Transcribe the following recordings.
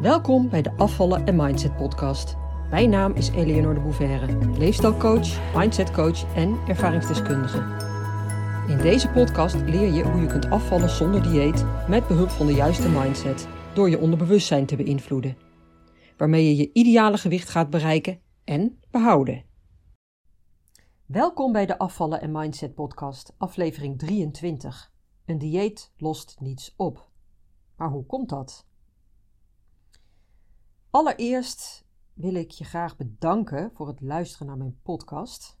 Welkom bij de Afvallen en Mindset podcast. Mijn naam is Eleonore de Bouverre, leefstijlcoach, mindsetcoach en ervaringsdeskundige. In deze podcast leer je hoe je kunt afvallen zonder dieet met behulp van de juiste mindset door je onderbewustzijn te beïnvloeden, waarmee je je ideale gewicht gaat bereiken en behouden. Welkom bij de Afvallen en Mindset podcast, aflevering 23. Een dieet lost niets op. Maar hoe komt dat? Allereerst wil ik je graag bedanken voor het luisteren naar mijn podcast.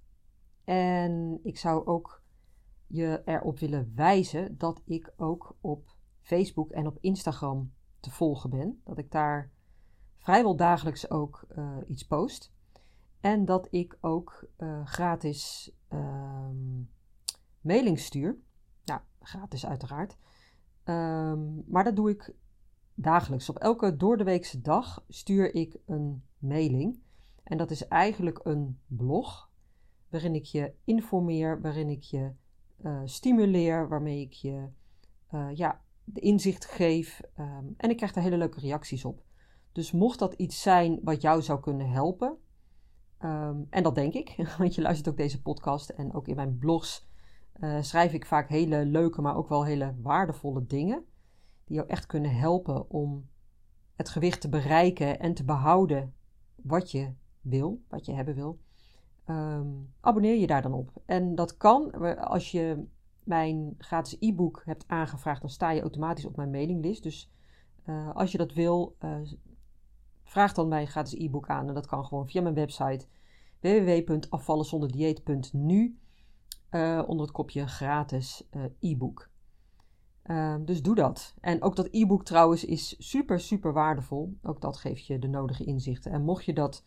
En ik zou ook je erop willen wijzen dat ik ook op Facebook en op Instagram te volgen ben. Dat ik daar vrijwel dagelijks ook uh, iets post. En dat ik ook uh, gratis uh, mailings stuur. Ja, gratis uiteraard. Um, maar dat doe ik dagelijks. Op elke doordeweekse dag stuur ik een mailing. En dat is eigenlijk een blog waarin ik je informeer, waarin ik je uh, stimuleer, waarmee ik je uh, ja, de inzicht geef. Um, en ik krijg er hele leuke reacties op. Dus mocht dat iets zijn wat jou zou kunnen helpen, um, en dat denk ik, want je luistert ook deze podcast en ook in mijn blogs uh, schrijf ik vaak hele leuke, maar ook wel hele waardevolle dingen die jou echt kunnen helpen om het gewicht te bereiken en te behouden wat je wil, wat je hebben wil. Um, abonneer je daar dan op. En dat kan als je mijn gratis e-book hebt aangevraagd, dan sta je automatisch op mijn mailinglist. Dus uh, als je dat wil, uh, vraag dan mijn gratis e-book aan. En dat kan gewoon via mijn website www.afvallenzonderdieet.nu uh, onder het kopje gratis e-book. Uh, dus doe dat. En ook dat e-book trouwens is super, super waardevol. Ook dat geeft je de nodige inzichten. En mocht je dat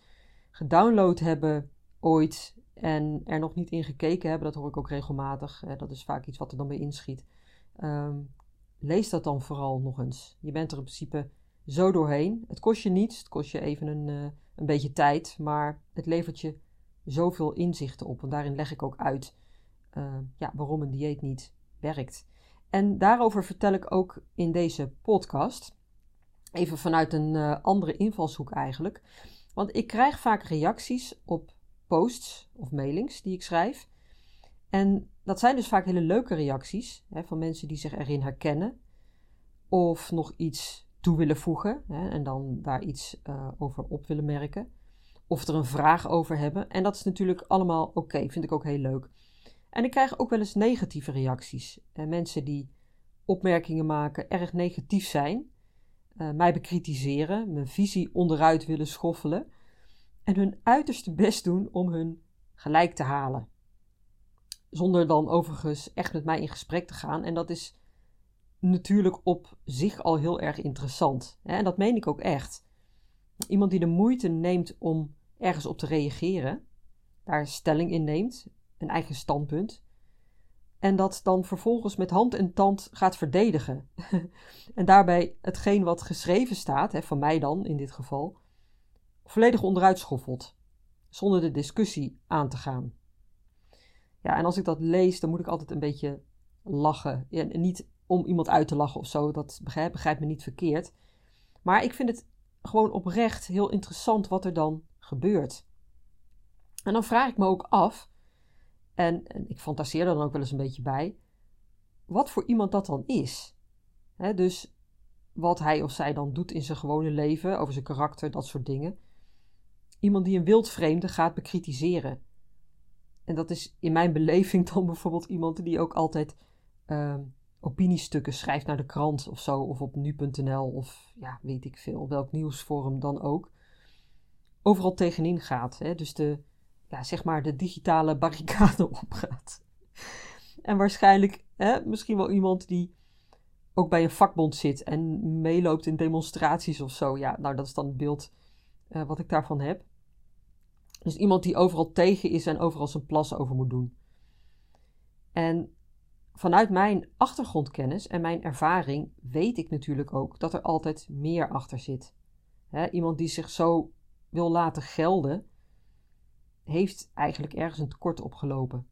gedownload hebben ooit en er nog niet in gekeken hebben, dat hoor ik ook regelmatig. Dat is vaak iets wat er dan bij inschiet. Um, lees dat dan vooral nog eens. Je bent er in principe zo doorheen. Het kost je niets, het kost je even een, uh, een beetje tijd, maar het levert je zoveel inzichten op. En daarin leg ik ook uit uh, ja, waarom een dieet niet werkt. En daarover vertel ik ook in deze podcast. Even vanuit een uh, andere invalshoek eigenlijk. Want ik krijg vaak reacties op posts of mailings die ik schrijf. En dat zijn dus vaak hele leuke reacties hè, van mensen die zich erin herkennen. Of nog iets toe willen voegen hè, en dan daar iets uh, over op willen merken. Of er een vraag over hebben. En dat is natuurlijk allemaal oké, vind ik ook heel leuk. En ik krijg ook wel eens negatieve reacties. En mensen die opmerkingen maken, erg negatief zijn, uh, mij bekritiseren, mijn visie onderuit willen schoffelen en hun uiterste best doen om hun gelijk te halen. Zonder dan overigens echt met mij in gesprek te gaan. En dat is natuurlijk op zich al heel erg interessant. Hè? En dat meen ik ook echt. Iemand die de moeite neemt om ergens op te reageren, daar stelling in neemt, een eigen standpunt. En dat dan vervolgens met hand en tand gaat verdedigen. en daarbij hetgeen wat geschreven staat, hè, van mij dan in dit geval, volledig onderuit schoffelt. Zonder de discussie aan te gaan. Ja, en als ik dat lees, dan moet ik altijd een beetje lachen. Ja, niet om iemand uit te lachen of zo, dat begrijp, begrijp me niet verkeerd. Maar ik vind het gewoon oprecht heel interessant wat er dan gebeurt. En dan vraag ik me ook af, en, en, ik fantaseer er dan ook wel eens een beetje bij, wat voor iemand dat dan is. dus wat hij of zij dan doet in zijn gewone leven, over zijn karakter, dat soort dingen. Iemand die een wildvreemde gaat bekritiseren. En dat is in mijn beleving dan bijvoorbeeld iemand die ook altijd uh, opiniestukken schrijft naar de krant of zo, of op nu.nl of ja, weet ik veel, welk nieuwsforum dan ook. Overal tegenin gaat. Hè? Dus de, ja, zeg maar de digitale barricade opgaat. En waarschijnlijk hè, misschien wel iemand die ook bij een vakbond zit en meeloopt in demonstraties of zo. Ja, nou dat is dan het beeld uh, wat ik daarvan heb. Dus iemand die overal tegen is en overal zijn plas over moet doen. En vanuit mijn achtergrondkennis en mijn ervaring weet ik natuurlijk ook dat er altijd meer achter zit. iemand die zich zo wil laten gelden, heeft eigenlijk ergens een tekort opgelopen.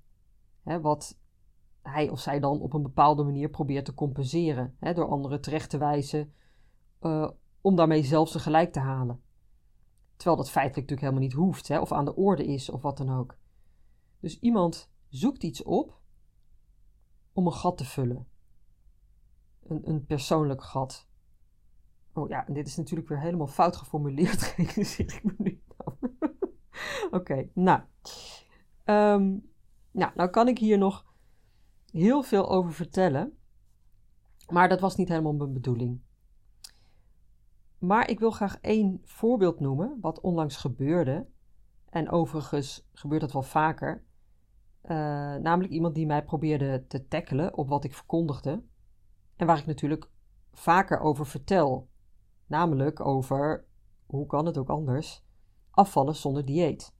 wat hij of zij dan op een bepaalde manier probeert te compenseren. door anderen terecht te wijzen. Uh, om daarmee zelfs zijn gelijk te halen. Terwijl dat feitelijk natuurlijk helemaal niet hoeft, hè, of aan de orde is, of wat dan ook. Dus iemand zoekt iets op om een gat te vullen. Een, een persoonlijk gat. Oh ja, en dit is natuurlijk weer helemaal fout geformuleerd, realiseer ik me nu. Oké, nou. Um, nou, nou kan ik hier nog heel veel over vertellen. Maar dat was niet helemaal mijn bedoeling. Maar ik wil graag één voorbeeld noemen, wat onlangs gebeurde. En overigens gebeurt dat wel vaker. Uh, namelijk iemand die mij probeerde te tackelen op wat ik verkondigde. En waar ik natuurlijk vaker over vertel. Namelijk over, hoe kan het ook anders, afvallen zonder dieet.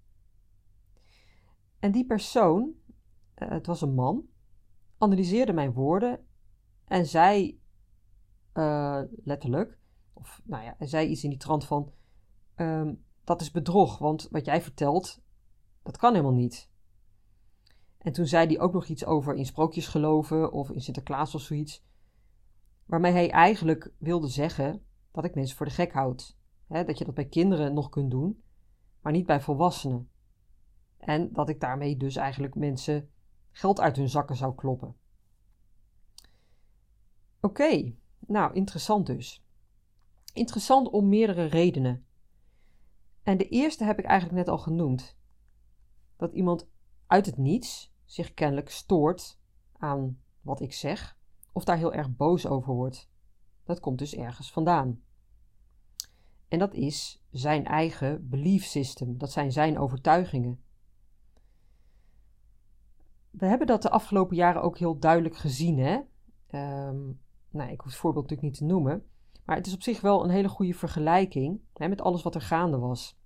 En die persoon, uh, het was een man, analyseerde mijn woorden en zei uh, letterlijk, of nou ja, zei iets in die trant van: um, Dat is bedrog, want wat jij vertelt, dat kan helemaal niet. En toen zei hij ook nog iets over in sprookjes geloven of in Sinterklaas of zoiets. Waarmee hij eigenlijk wilde zeggen dat ik mensen voor de gek houd. dat je dat bij kinderen nog kunt doen, maar niet bij volwassenen. En dat ik daarmee dus eigenlijk mensen geld uit hun zakken zou kloppen. Oké, nou interessant dus. Interessant om meerdere redenen. En de eerste heb ik eigenlijk net al genoemd. Dat iemand uit het niets zich kennelijk stoort aan wat ik zeg, of daar heel erg boos over wordt. Dat komt dus ergens vandaan. En dat is zijn eigen belief system, dat zijn zijn overtuigingen. We hebben dat de afgelopen jaren ook heel duidelijk gezien. Hè? Um, nou, ik hoef het voorbeeld natuurlijk niet te noemen. Maar het is op zich wel een hele goede vergelijking hè, met alles wat er gaande was.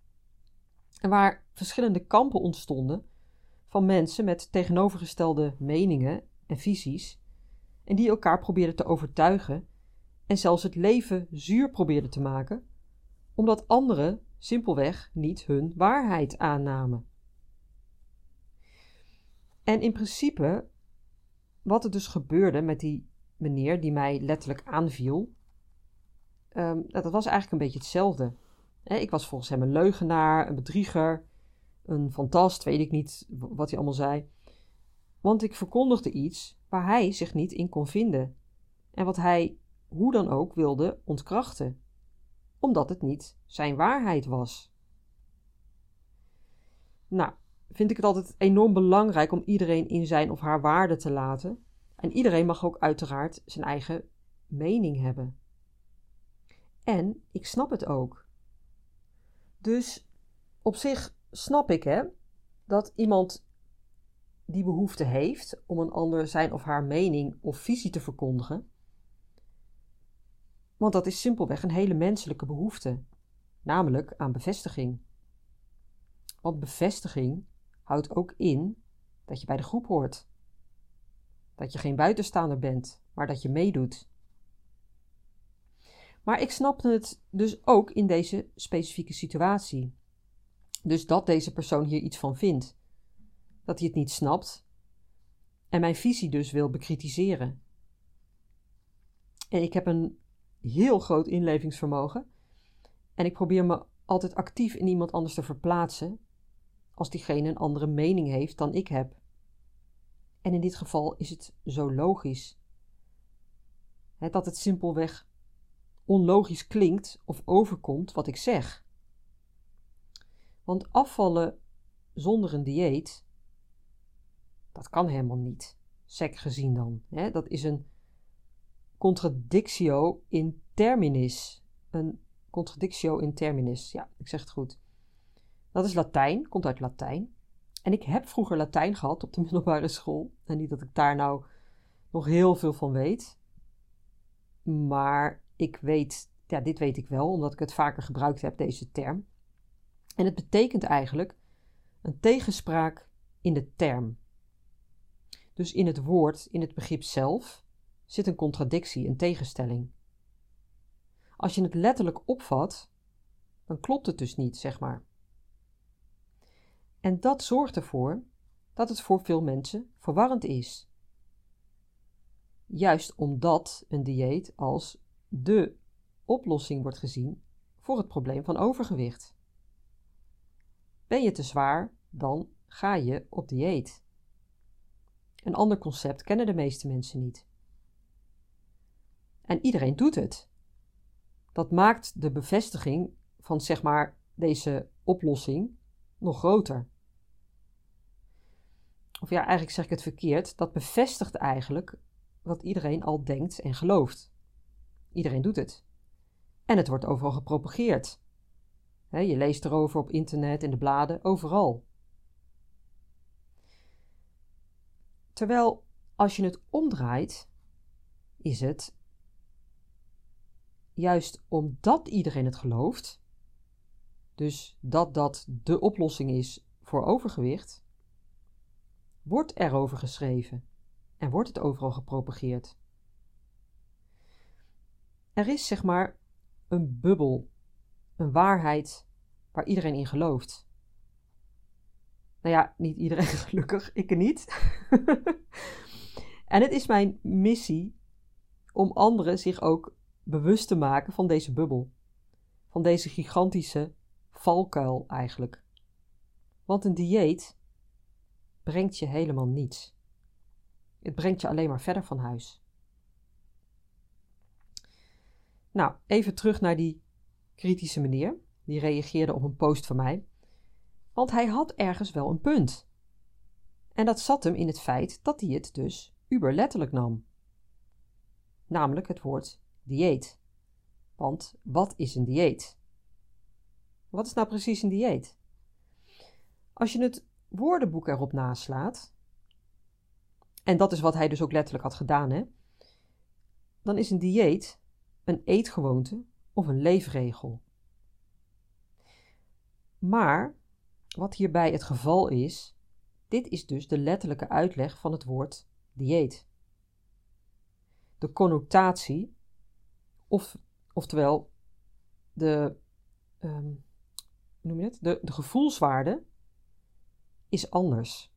En waar verschillende kampen ontstonden van mensen met tegenovergestelde meningen en visies. En die elkaar probeerden te overtuigen en zelfs het leven zuur probeerden te maken, omdat anderen simpelweg niet hun waarheid aannamen. En in principe, wat er dus gebeurde met die meneer die mij letterlijk aanviel, um, dat was eigenlijk een beetje hetzelfde. ik was volgens hem een leugenaar, een bedrieger, een fantast, weet ik niet wat hij allemaal zei. Want ik verkondigde iets waar hij zich niet in kon vinden. En wat hij hoe dan ook wilde ontkrachten, omdat het niet zijn waarheid was. Nou, vind ik het altijd enorm belangrijk om iedereen in zijn of haar waarde te laten. En iedereen mag ook uiteraard zijn eigen mening hebben. En ik snap het ook. Dus op zich snap ik hè, dat iemand die behoefte heeft om een ander zijn of haar mening of visie te verkondigen. Want dat is simpelweg een hele menselijke behoefte, namelijk aan bevestiging. Want bevestiging houdt ook in dat je bij de groep hoort. Dat je geen buitenstaander bent, maar dat je meedoet. Maar ik snapte het dus ook in deze specifieke situatie. Dus dat deze persoon hier iets van vindt. Dat hij het niet snapt en mijn visie dus wil bekritiseren. En ik heb een heel groot inlevingsvermogen en ik probeer me altijd actief in iemand anders te verplaatsen als diegene een andere mening heeft dan ik heb. En in dit geval is het zo logisch. dat het simpelweg onlogisch klinkt of overkomt wat ik zeg. Want afvallen zonder een dieet, dat kan helemaal niet, sec gezien dan. dat is een contradictio in terminis. Een contradictio in terminis, ja, ik zeg het goed. Dat is Latijn, komt uit Latijn. En ik heb vroeger Latijn gehad op de middelbare school. En niet dat ik daar nou nog heel veel van weet. Maar ik weet, ja, dit weet ik wel, omdat ik het vaker gebruikt heb, deze term. En het betekent eigenlijk een tegenspraak in de term. Dus in het woord, in het begrip zelf, zit een contradictie, een tegenstelling. Als je het letterlijk opvat, dan klopt het dus niet, zeg maar. En dat zorgt ervoor dat het voor veel mensen verwarrend is. Juist omdat een dieet als de oplossing wordt gezien voor het probleem van overgewicht. Ben je te zwaar, dan ga je op dieet. Een ander concept kennen de meeste mensen niet. En iedereen doet het. Dat maakt de bevestiging van zeg maar deze oplossing nog groter. Of ja, eigenlijk zeg ik het verkeerd. Dat bevestigt eigenlijk wat iedereen al denkt en gelooft. Iedereen doet het. En het wordt overal gepropageerd. je leest erover op internet, in de bladen, overal. Terwijl als je het omdraait, is het juist omdat iedereen het gelooft, dus dat dat de oplossing is voor overgewicht, wordt erover geschreven en wordt het overal gepropageerd. Er is zeg maar een bubbel, een waarheid waar iedereen in gelooft. Nou ja, niet iedereen gelukkig, ik niet. en het is mijn missie om anderen zich ook bewust te maken van deze bubbel. Van deze gigantische valkuil eigenlijk. Want een dieet brengt je helemaal niets. Het brengt je alleen maar verder van huis. Nou, even terug naar die kritische meneer. Die reageerde op een post van mij. Want hij had ergens wel een punt. En dat zat hem in het feit dat hij het dus uberletterlijk nam. Namelijk het woord dieet. Want wat is een dieet? Wat is nou precies een dieet? Als je het woordenboek erop naslaat, en dat is wat hij dus ook letterlijk had gedaan, hè, dan is een dieet een eetgewoonte of een leefregel. Maar wat hierbij het geval is, dit is dus de letterlijke uitleg van het woord dieet. De connotatie, of, oftewel de, um, noem je het? De, de gevoelswaarde, is anders.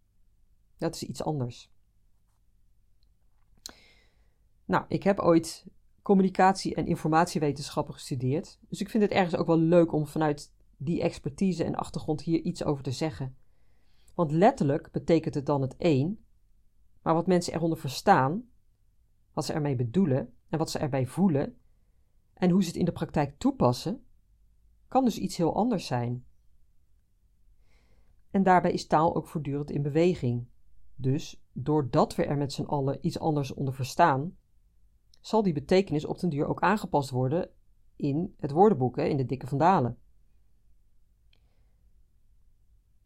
Dat is iets anders. Nou, ik heb ooit communicatie- en informatiewetenschappen gestudeerd. Dus ik vind het ergens ook wel leuk om vanuit die expertise en achtergrond hier iets over te zeggen. Want letterlijk betekent het dan het een, maar wat mensen eronder verstaan, wat ze ermee bedoelen en wat ze erbij voelen en hoe ze het in de praktijk toepassen, kan dus iets heel anders zijn. En daarbij is taal ook voortdurend in beweging. Dus doordat we er met z'n allen iets anders onder verstaan, zal die betekenis op den duur ook aangepast worden in het woordenboek, in de dikke vandalen.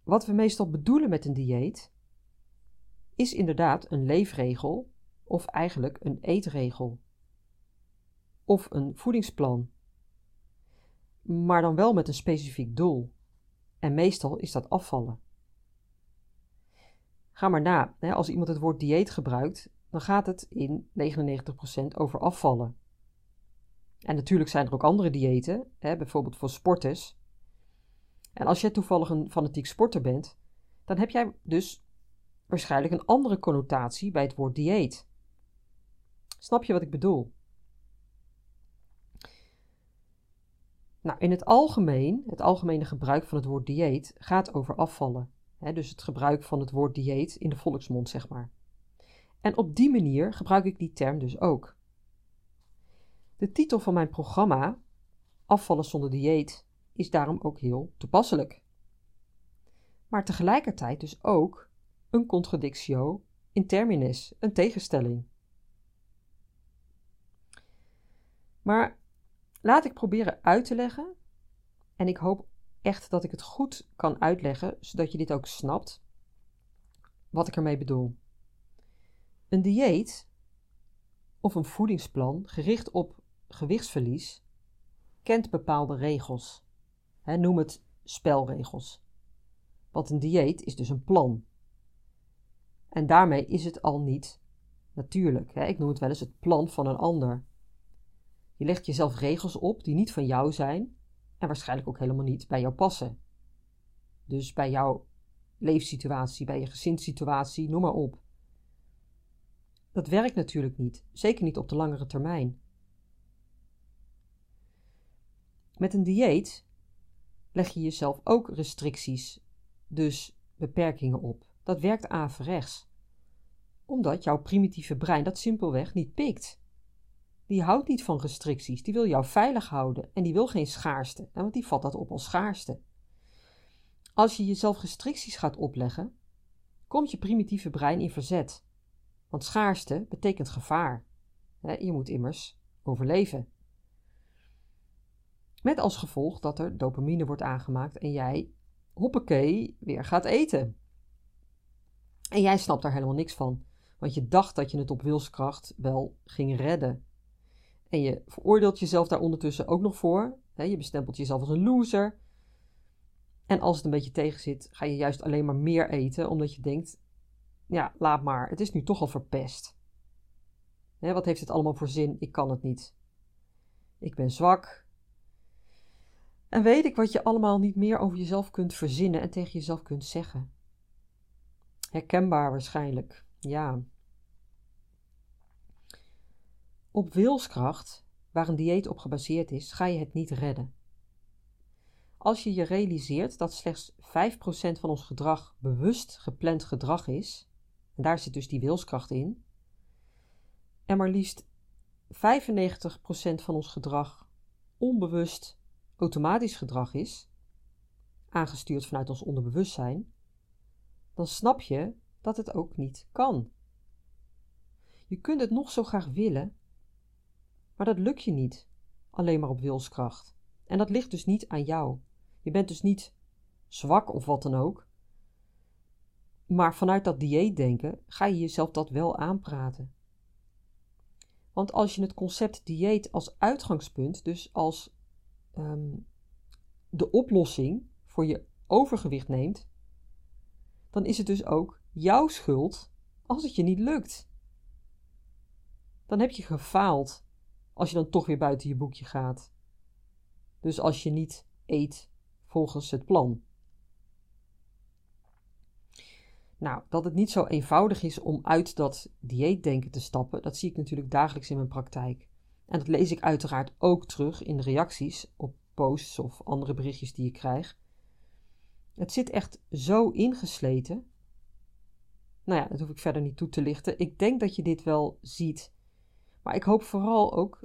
Wat we meestal bedoelen met een dieet is inderdaad een leefregel of eigenlijk een eetregel of een voedingsplan, maar dan wel met een specifiek doel. En meestal is dat afvallen. Ga maar na, als iemand het woord dieet gebruikt, dan gaat het in 99% over afvallen. En natuurlijk zijn er ook andere diëten, bijvoorbeeld voor sporters. En als jij toevallig een fanatiek sporter bent, dan heb jij dus waarschijnlijk een andere connotatie bij het woord dieet. Snap je wat ik bedoel? Nou, in het algemeen, het algemene gebruik van het woord dieet gaat over afvallen. Dus het gebruik van het woord dieet in de volksmond, zeg maar. En op die manier gebruik ik die term dus ook. De titel van mijn programma, Afvallen zonder dieet, is daarom ook heel toepasselijk. Maar tegelijkertijd dus ook een contradictio in terminis, een tegenstelling. Maar laat ik proberen uit te leggen, en ik hoop echt dat ik het goed kan uitleggen, zodat je dit ook snapt, wat ik ermee bedoel. Een dieet of een voedingsplan gericht op gewichtsverlies kent bepaalde regels. noem het spelregels. Want een dieet is dus een plan. En daarmee is het al niet natuurlijk. Ik noem het wel eens het plan van een ander. Je legt jezelf regels op die niet van jou zijn en waarschijnlijk ook helemaal niet bij jou passen. Dus bij jouw leefsituatie, bij je gezinssituatie, noem maar op. Dat werkt natuurlijk niet, zeker niet op de langere termijn. met een dieet leg je jezelf ook restricties, dus beperkingen op. Dat werkt averechts. Omdat jouw primitieve brein dat simpelweg niet pikt. Die houdt niet van restricties, die wil jou veilig houden en die wil geen schaarste, want die vat dat op als schaarste. Als je jezelf restricties gaat opleggen, komt je primitieve brein in verzet. Want schaarste betekent gevaar. Je moet immers overleven. Met als gevolg dat er dopamine wordt aangemaakt en jij, hoppakee, weer gaat eten. En jij snapt daar helemaal niks van, want je dacht dat je het op wilskracht wel ging redden. En je veroordeelt jezelf daar ondertussen ook nog voor. Je bestempelt jezelf als een loser. En als het een beetje tegen zit, ga je juist alleen maar meer eten, omdat je denkt: ja, laat maar, het is nu toch al verpest. wat heeft het allemaal voor zin? Ik kan het niet. Ik ben zwak. En weet ik wat je allemaal niet meer over jezelf kunt verzinnen en tegen jezelf kunt zeggen. Herkenbaar waarschijnlijk, ja. Op wilskracht, waar een dieet op gebaseerd is, ga je het niet redden. Als je je realiseert dat slechts 5% van ons gedrag bewust gepland gedrag is, en daar zit dus die wilskracht in, en maar liefst 95% van ons gedrag onbewust automatisch gedrag is, aangestuurd vanuit ons onderbewustzijn, dan snap je dat het ook niet kan. Je kunt het nog zo graag willen, maar dat lukt je niet, alleen maar op wilskracht. En dat ligt dus niet aan jou. Je bent dus niet zwak of wat dan ook. Maar vanuit dat dieetdenken ga je jezelf dat wel aanpraten. Want als je het concept dieet als uitgangspunt, dus als um, de oplossing voor je overgewicht neemt, dan is het dus ook jouw schuld als het je niet lukt. Dan heb je gefaald als je dan toch weer buiten je boekje gaat. Dus als je niet eet volgens het plan. Nou, dat het niet zo eenvoudig is om uit dat dieetdenken te stappen, dat zie ik natuurlijk dagelijks in mijn praktijk. En dat lees ik uiteraard ook terug in de reacties op posts of andere berichtjes die ik krijg. Het zit echt zo ingesleten. Nou ja, dat hoef ik verder niet toe te lichten. Ik denk dat je dit wel ziet. Maar ik hoop vooral ook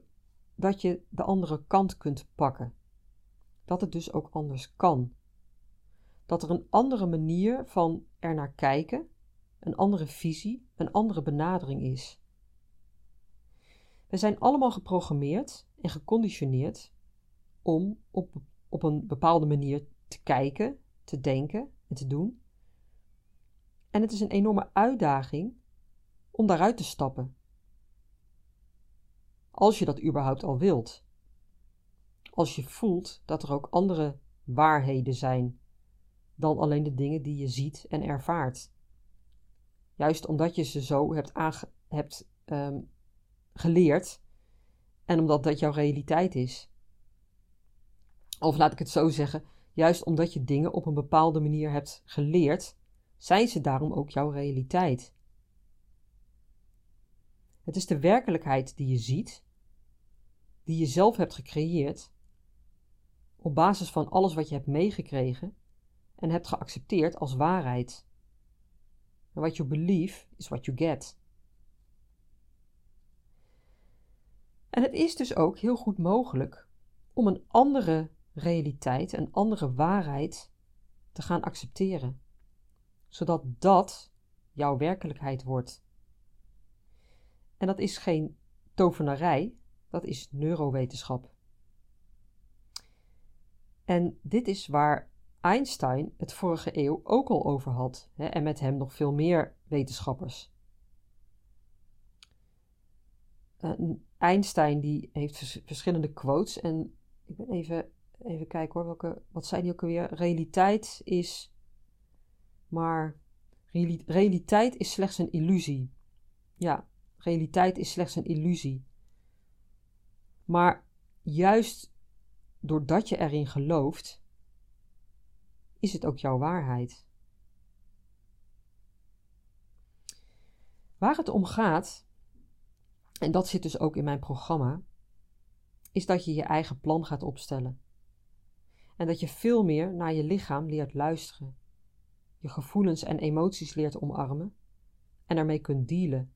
dat je de andere kant kunt pakken. Dat het dus ook anders kan. Dat er een andere manier van er naar kijken, een andere visie, een andere benadering is. We zijn allemaal geprogrammeerd en geconditioneerd om op, op een bepaalde manier te kijken, te denken en te doen. En het is een enorme uitdaging om daaruit te stappen. Als je dat überhaupt al wilt. Als je voelt dat er ook andere waarheden zijn dan alleen de dingen die je ziet en ervaart. Juist omdat je ze zo hebt, hebt ehm, geleerd en omdat dat jouw realiteit is. Of laat ik het zo zeggen, juist omdat je dingen op een bepaalde manier hebt geleerd, zijn ze daarom ook jouw realiteit. Het is de werkelijkheid die je ziet, die je zelf hebt gecreëerd, op basis van alles wat je hebt meegekregen en hebt geaccepteerd als waarheid. And what you believe is what you get. En het is dus ook heel goed mogelijk om een andere realiteit, een andere waarheid te gaan accepteren, zodat dat jouw werkelijkheid wordt. En dat is geen tovenarij, dat is neurowetenschap. En dit is waar Einstein het vorige eeuw ook al over had, hè, en met hem nog veel meer wetenschappers. Uh, Einstein die heeft verschillende quotes en ik ben even, even kijken hoor, welke, wat zei hij ook alweer? Realiteit is, maar realiteit is slechts een illusie. Ja, realiteit is slechts een illusie. Maar juist doordat je erin gelooft, is het ook jouw waarheid. Waar het om gaat, en dat zit dus ook in mijn programma, is dat je je eigen plan gaat opstellen. En dat je veel meer naar je lichaam leert luisteren, je gevoelens en emoties leert omarmen en ermee kunt dealen,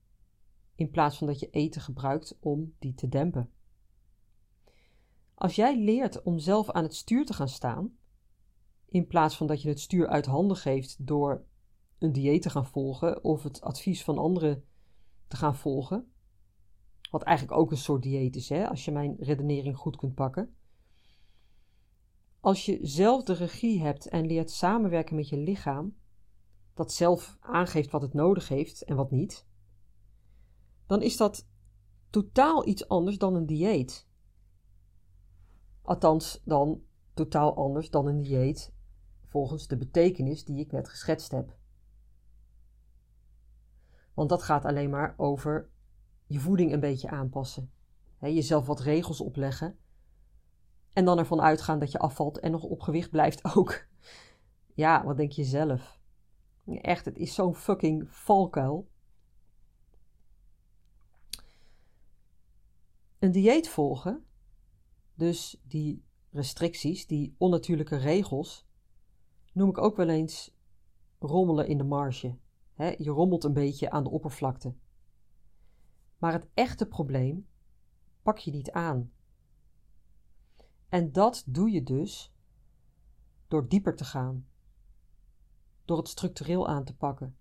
in plaats van dat je eten gebruikt om die te dempen. Als jij leert om zelf aan het stuur te gaan staan, in plaats van dat je het stuur uit handen geeft door een dieet te gaan volgen of het advies van anderen te gaan volgen, wat eigenlijk ook een soort dieet is, hè, als je mijn redenering goed kunt pakken. Als je zelf de regie hebt en leert samenwerken met je lichaam, dat zelf aangeeft wat het nodig heeft en wat niet, dan is dat totaal iets anders dan een dieet. Althans, dan totaal anders dan een dieet volgens de betekenis die ik net geschetst heb. Want dat gaat alleen maar over je voeding een beetje aanpassen. Jezelf wat regels opleggen. En dan ervan uitgaan dat je afvalt en nog op gewicht blijft ook. Ja, wat denk je zelf? Echt, het is zo'n fucking valkuil. Een dieet volgen, dus die restricties, die onnatuurlijke regels, noem ik ook wel eens rommelen in de marge. je rommelt een beetje aan de oppervlakte. Maar het echte probleem pak je niet aan. En dat doe je dus door dieper te gaan, door het structureel aan te pakken.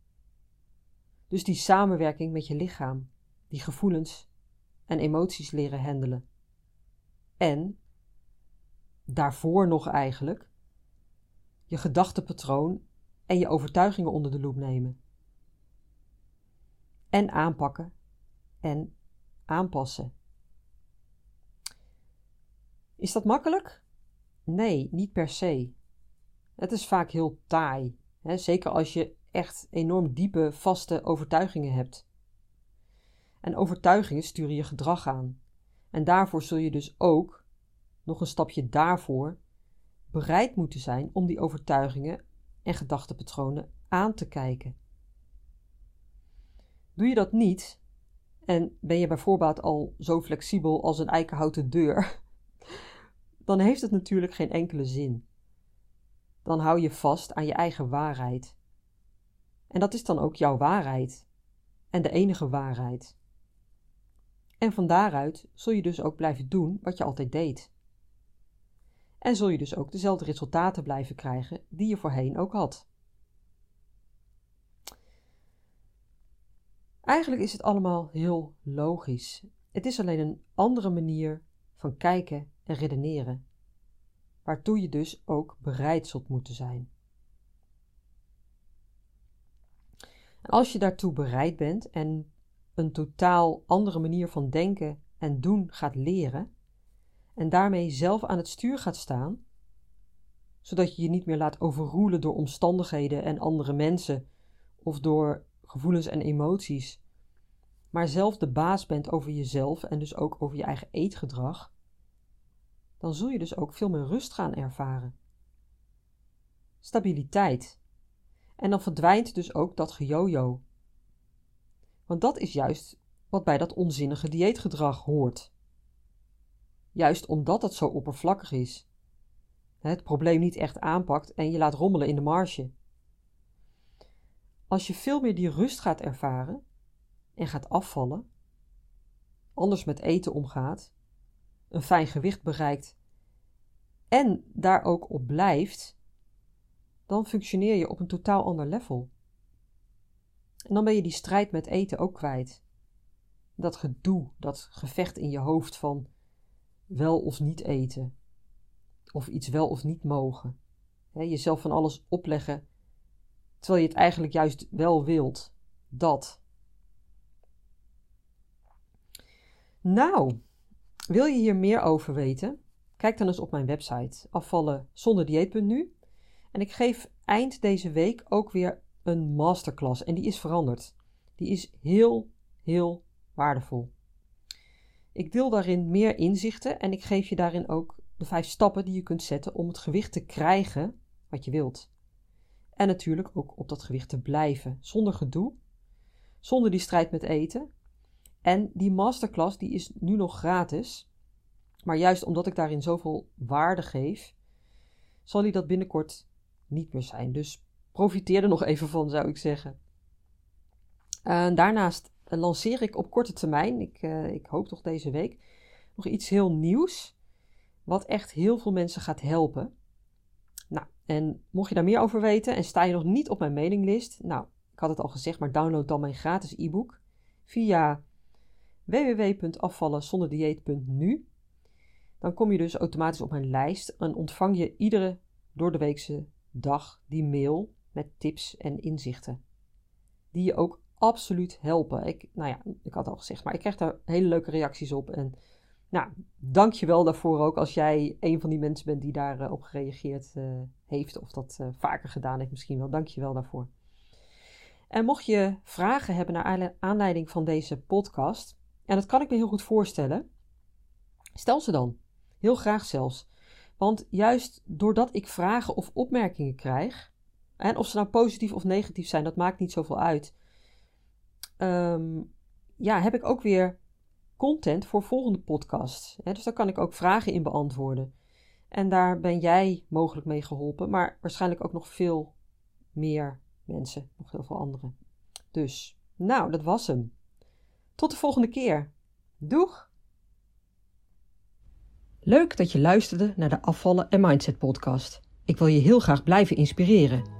Dus die samenwerking met je lichaam, die gevoelens en emoties leren handelen. En daarvoor nog eigenlijk je gedachtepatroon en je overtuigingen onder de loep nemen. En aanpakken en aanpassen. Is dat makkelijk? Nee, niet per se. Het is vaak heel taai, hè? zeker als je echt enorm diepe, vaste overtuigingen hebt. En overtuigingen sturen je gedrag aan. En daarvoor zul je dus ook, nog een stapje daarvoor, bereid moeten zijn om die overtuigingen en gedachtepatronen aan te kijken. Doe je dat niet en ben je bijvoorbeeld al zo flexibel als een eikenhouten deur, dan heeft het natuurlijk geen enkele zin. Dan hou je vast aan je eigen waarheid. En dat is dan ook jouw waarheid en de enige waarheid. En van daaruit zul je dus ook blijven doen wat je altijd deed. En zul je dus ook dezelfde resultaten blijven krijgen die je voorheen ook had. Eigenlijk is het allemaal heel logisch. Het is alleen een andere manier van kijken en redeneren, waartoe je dus ook bereid zult moeten zijn. En als je daartoe bereid bent en een totaal andere manier van denken en doen gaat leren, en daarmee zelf aan het stuur gaat staan, zodat je je niet meer laat overroelen door omstandigheden en andere mensen of door gevoelens en emoties, maar zelf de baas bent over jezelf en dus ook over je eigen eetgedrag, dan zul je dus ook veel meer rust gaan ervaren. Stabiliteit. En dan verdwijnt dus ook dat gejojo. Want dat is juist wat bij dat onzinnige dieetgedrag hoort. Juist omdat het zo oppervlakkig is. Het probleem niet echt aanpakt en je laat rommelen in de marge. Als je veel meer die rust gaat ervaren en gaat afvallen, anders met eten omgaat, een fijn gewicht bereikt en daar ook op blijft, dan functioneer je op een totaal ander level. En dan ben je die strijd met eten ook kwijt. Dat gedoe, dat gevecht in je hoofd van wel of niet eten, of iets wel of niet mogen. jezelf van alles opleggen, terwijl je het eigenlijk juist wel wilt. Dat. Nou, wil je hier meer over weten? Kijk dan eens op mijn website afvallen. En ik geef eind deze week ook weer een masterclass en die is veranderd. Die is heel, heel waardevol. Ik deel daarin meer inzichten en ik geef je daarin ook de vijf stappen die je kunt zetten om het gewicht te krijgen wat je wilt. En natuurlijk ook op dat gewicht te blijven, zonder gedoe, zonder die strijd met eten. En die masterclass die is nu nog gratis, maar juist omdat ik daarin zoveel waarde geef, zal die dat binnenkort niet meer zijn. Dus profiteer er nog even van, zou ik zeggen. daarnaast lanceer ik op korte termijn, ik, uh, ik hoop toch deze week, nog iets heel nieuws. Wat echt heel veel mensen gaat helpen. Nou, en mocht je daar meer over weten en sta je nog niet op mijn mailinglist, nou, ik had het al gezegd, maar download dan mijn gratis e-book via www.afvallenzonderdieet.nu. Dan kom je dus automatisch op mijn lijst en ontvang je iedere door de weekse dag die mail tips en inzichten. Die je ook absoluut helpen. Ik, nou ja, ik had al gezegd, maar ik krijg daar hele leuke reacties op. En nou, dank je wel daarvoor ook als jij een van die mensen bent die daarop op gereageerd uh, heeft. Of dat uh, vaker gedaan heeft misschien wel. Dank je wel daarvoor. En mocht je vragen hebben naar aanleiding van deze podcast, en dat kan ik me heel goed voorstellen, stel ze dan. Heel graag zelfs. Want juist doordat ik vragen of opmerkingen krijg, en of ze nou positief of negatief zijn, dat maakt niet zoveel uit. Ehm, ja, heb ik ook weer content voor volgende podcasts. dus daar kan ik ook vragen in beantwoorden. En daar ben jij mogelijk mee geholpen, maar waarschijnlijk ook nog veel meer mensen, nog heel veel anderen. Dus, nou, dat was hem. Tot de volgende keer. Doeg! Leuk dat je luisterde naar de Afvallen en Mindset podcast. Ik wil je heel graag blijven inspireren.